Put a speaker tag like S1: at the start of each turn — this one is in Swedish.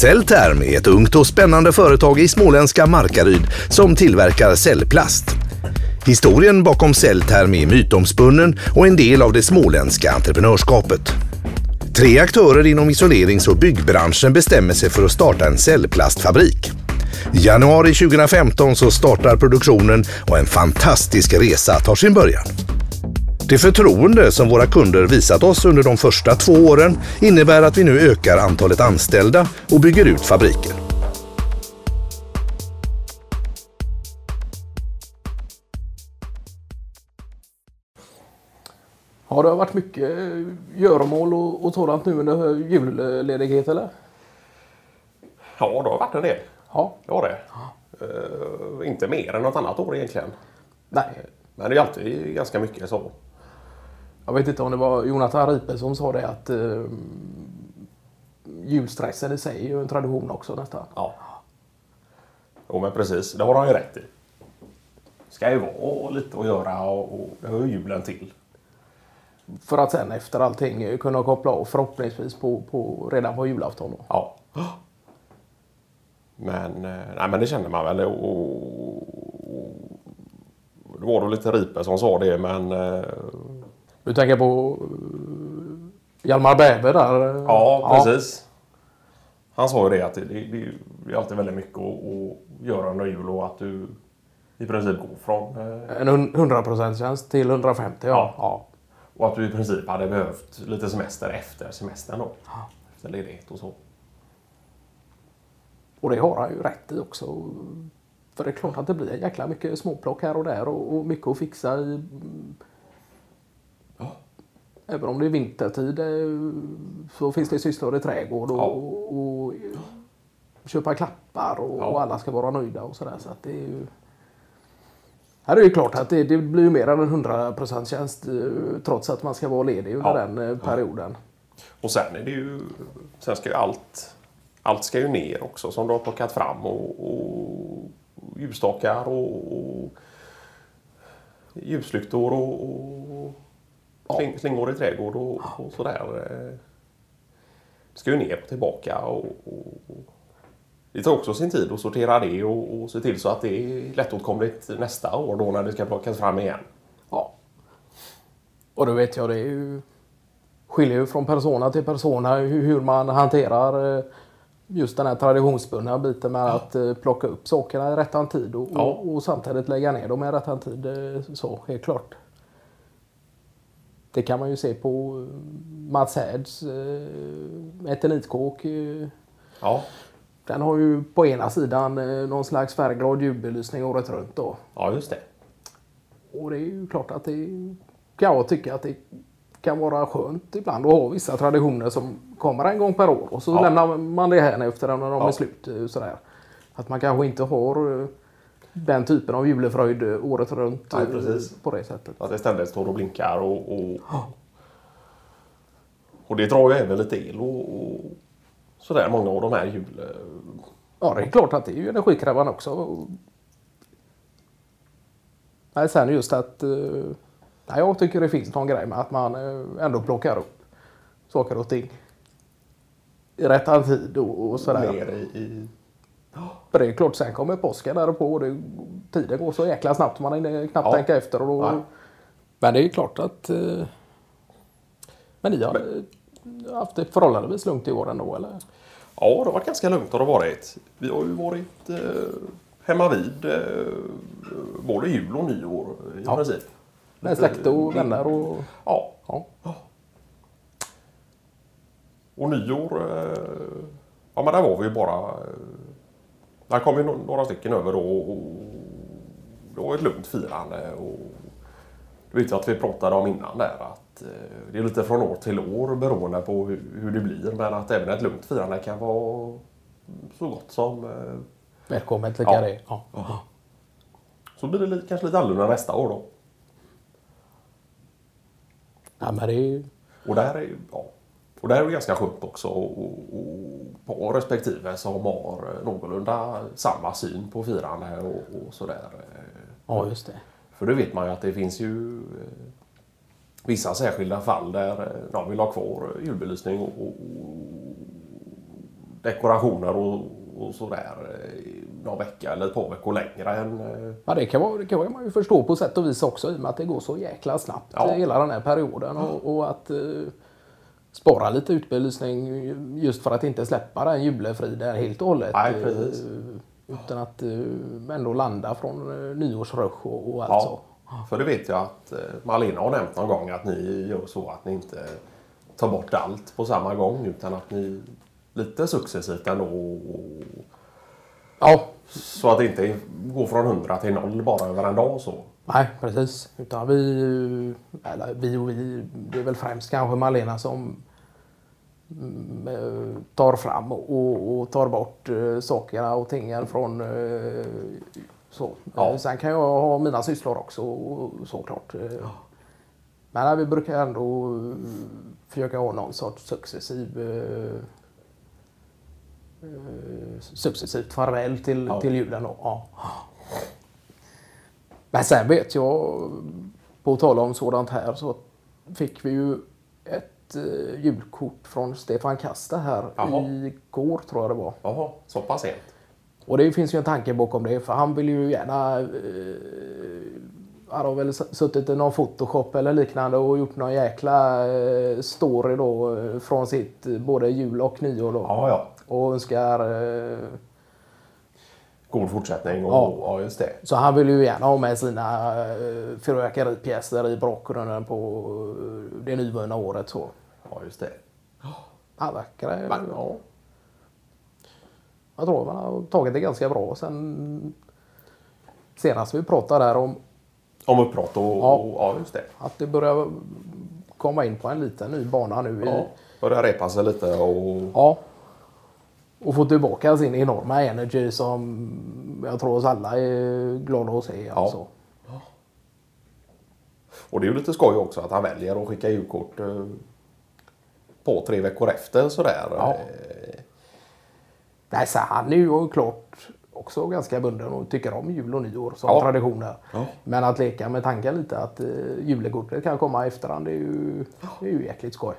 S1: Cellterm är ett ungt och spännande företag i småländska Markaryd som tillverkar cellplast. Historien bakom Cellterm är mytomspunnen och en del av det småländska entreprenörskapet. Tre aktörer inom isolerings och byggbranschen bestämmer sig för att starta en cellplastfabrik. I januari 2015 så startar produktionen och en fantastisk resa tar sin början. Det förtroende som våra kunder visat oss under de första två åren innebär att vi nu ökar antalet anställda och bygger ut fabriken.
S2: Har det varit mycket göromål och, och sådant nu under julledighet eller?
S3: Ja, det har varit en del.
S2: Ja.
S3: Det har det. Eh, inte mer än något annat år egentligen.
S2: Nej.
S3: Men det är alltid ganska mycket så.
S2: Jag vet inte om det var Jonathan Ripe som sa det att eh, julstressen i sig är ju en tradition också nästan.
S3: Ja. Jo men precis, det har han ju rätt i. Ska ju vara lite att göra och, och det hör ju julen till.
S2: För att sen efter allting kunna koppla av förhoppningsvis på, på, redan på julafton. Då.
S3: Ja. Men, eh, nej, men det känner man väl. Och, och, det var då lite Ripe som sa det men eh,
S2: Du tänker på eh, Hjalmar Bäver där?
S3: Ja, precis. Han sa ju det att det, det, det är alltid väldigt mycket att, att göra under jul och att du i princip går från... eh,
S2: En hun- 100% tjänst till 150 ja.
S3: Ja.
S2: ja.
S3: Och att du i princip hade behövt lite semester efter semestern då. Efter ledighet och så.
S2: Och det har han ju rätt i också. För det är klart att det blir jäkla mycket småplock här och där och mycket att fixa i... Även om det är vintertid eh, så finns det sysslor i trädgård och,
S3: Ja.
S2: och, och köpa klappar och,
S3: Ja.
S2: och alla ska vara nöjda och sådär. Så att det är ju... Här är det ju klart att det, det blir ju mer än en 100% tjänst eh, trots att man ska vara ledig under
S3: Ja.
S2: den eh, perioden.
S3: Och sen är det ju... Sen ska ju allt... Allt ska ju ner också som du har plockat fram och, och ljusstakar och, och ljuslyktor och, och sling, slingor i trädgård och, och sådär. Eh, Det ska ju ner och tillbaka och, och det tar också sin tid att sortera det och, och se till så att det är lättåtkomligt nästa år då när det ska plockas fram igen.
S2: Ja. Och då vet jag, det är ju, skiljer ju från persona till persona hur, man hanterar eh, just den här traditionsbundna biten med att eh, plocka upp sakerna i rättan tid och,
S3: Ja.
S2: och, och samtidigt lägga ner dem i rättan tid. eh, Så, helt klart. Det kan man ju se på Mats Härds eh, etenitkåk. Eh,
S3: Ja,
S2: den har ju på ena sidan eh, någon slags färgglad julbelysning året runt då.
S3: ja just det.
S2: Och det är ju klart att det kan jag tycka att det kan vara skönt ibland att ha vissa traditioner som kommer en gång per år och så
S3: Ja.
S2: lämnar man det här efter när de
S3: Ja.
S2: är slut. eh, Sådär. Att man kanske inte har eh, den typen av julefröjd eh, året runt
S3: Nej,
S2: eh,
S3: precis.
S2: på det sättet.
S3: Att det ständigt står och blinkar och, och, och det drar ju även lite el och, och sådär många av de här jul...
S2: Ja, det är klart att det är ju energikrävande också. Men sen just att eh, nej, jag tycker det finns någon grej med att man eh, ändå plockar upp saker och ting i rätt tid och, och sådär.
S3: Ner i, i...
S2: För det är klart, sen kommer påsken där på och det, tiden går så jäkla snabbt man hinner knappt
S3: Ja.
S2: tänka efter. Och då, men det är ju klart att... Eh, men ni har eh, haft det förhållandevis lugnt i år ändå, eller?
S3: Ja, det har varit ganska lugnt har det varit. Vi har ju varit eh, hemma vid eh, både jul och nyår i
S2: Ja.
S3: princip.
S2: Med släkt och vänner och...
S3: Ja.
S2: Ja.
S3: Och nyår, eh, ja men där var vi ju bara... Där kom ju några stycken över då och det var ett lugnt firande. Och det vet jag att vi pratade om innan där att eh, det är lite från år till år beroende på hur, det blir. Men att även ett lugnt firande kan vara så gott som... Eh,
S2: Välkommet lika
S3: Ja.
S2: det. Ja.
S3: så blir det kanske lite annorlunda nästa år då.
S2: ja, men det är ju...
S3: Och där är, ju- ja, och där är det ganska skönt också att ha respektive som har någorlunda samma syn på firande och, och sådär.
S2: Ja, just det.
S3: För då vet man ju att det finns ju eh, vissa särskilda fall där eh, de vill ha kvar julbelysning och, och, dekorationer och, och sådär eh, någon vecka eller ett par veckor längre än...
S2: Ja, det kan, vara, det kan man ju förstå på sätt och vis också i och med att det går så jäkla snabbt
S3: Ja.
S2: hela den här perioden. Och, och att spara lite utbelysning just för att inte släppa den julefriden helt och hållet.
S3: Nej,
S2: eh,
S3: precis.
S2: Utan att eh, ändå landa från eh, nyårsrush och, och alltså.
S3: Ja, för det vet jag att Malena har nämnt någon gång att ni gör så att ni inte tar bort allt på samma gång utan att ni lite successivt ändå och-
S2: Ja,
S3: så att det inte går från 100 till 0 bara över en dag så.
S2: Nej precis. Utan vi, eller vi och vi, det är väl främst kanske Malena som mm, tar fram och, och tar bort eh, sakerna och tingen från eh, så.
S3: Ja.
S2: Eh, Sen kan jag ha mina sysslor också såklart. eh. Men vi brukar ändå försöka ha någon sorts successiv eh, successivt farväl till,
S3: Ja.
S2: till julen. Då. Ja. Men sen vet jag, på tal om sådant här, så fick vi ju ett eh, julkort från Stefan Kasta här
S3: Jaha.
S2: igår tror jag det var.
S3: Jaha, så pass sent.
S2: Och det finns ju en tanke bakom det för han vill ju gärna eh, han har väl suttit i någon photoshop eller liknande och gjort någon jäkla eh, story då eh, från sitt eh, både jul och nyår då.
S3: Ja, ja.
S2: Och önskar eh,
S3: God fortsättning och
S2: Ja.
S3: ja, just det.
S2: Så han vill ju gärna ha med sina uh, fyrverkeripjäser i bakgrunden på eh, det nyvunna året. Så.
S3: Ja, just det.
S2: Han verkar.
S3: Men, ja.
S2: Jag tror man har tagit det ganska bra sen senast vi pratade där om
S3: Om uppbrott och
S2: Ja.
S3: och- ja, just det.
S2: att det börjar komma in på en liten ny bana nu.
S3: Ja.
S2: I,
S3: Börja repa sig lite och
S2: ja. Och få tillbaka sin enorma energy som jag tror oss alla är glada att se. Alltså.
S3: Och det är ju lite skoj också att han väljer att skicka julkort eh, på tre veckor efter sådär.
S2: Ja.
S3: Eh,
S2: Nej, så han är ju klart också ganska bunden och tycker om jul och nyår som
S3: Ja.
S2: traditioner.
S3: Ja.
S2: Men att leka med tanken lite att uh, julekortet kan komma i efterhand det är ju, det är ju jäkligt skoj.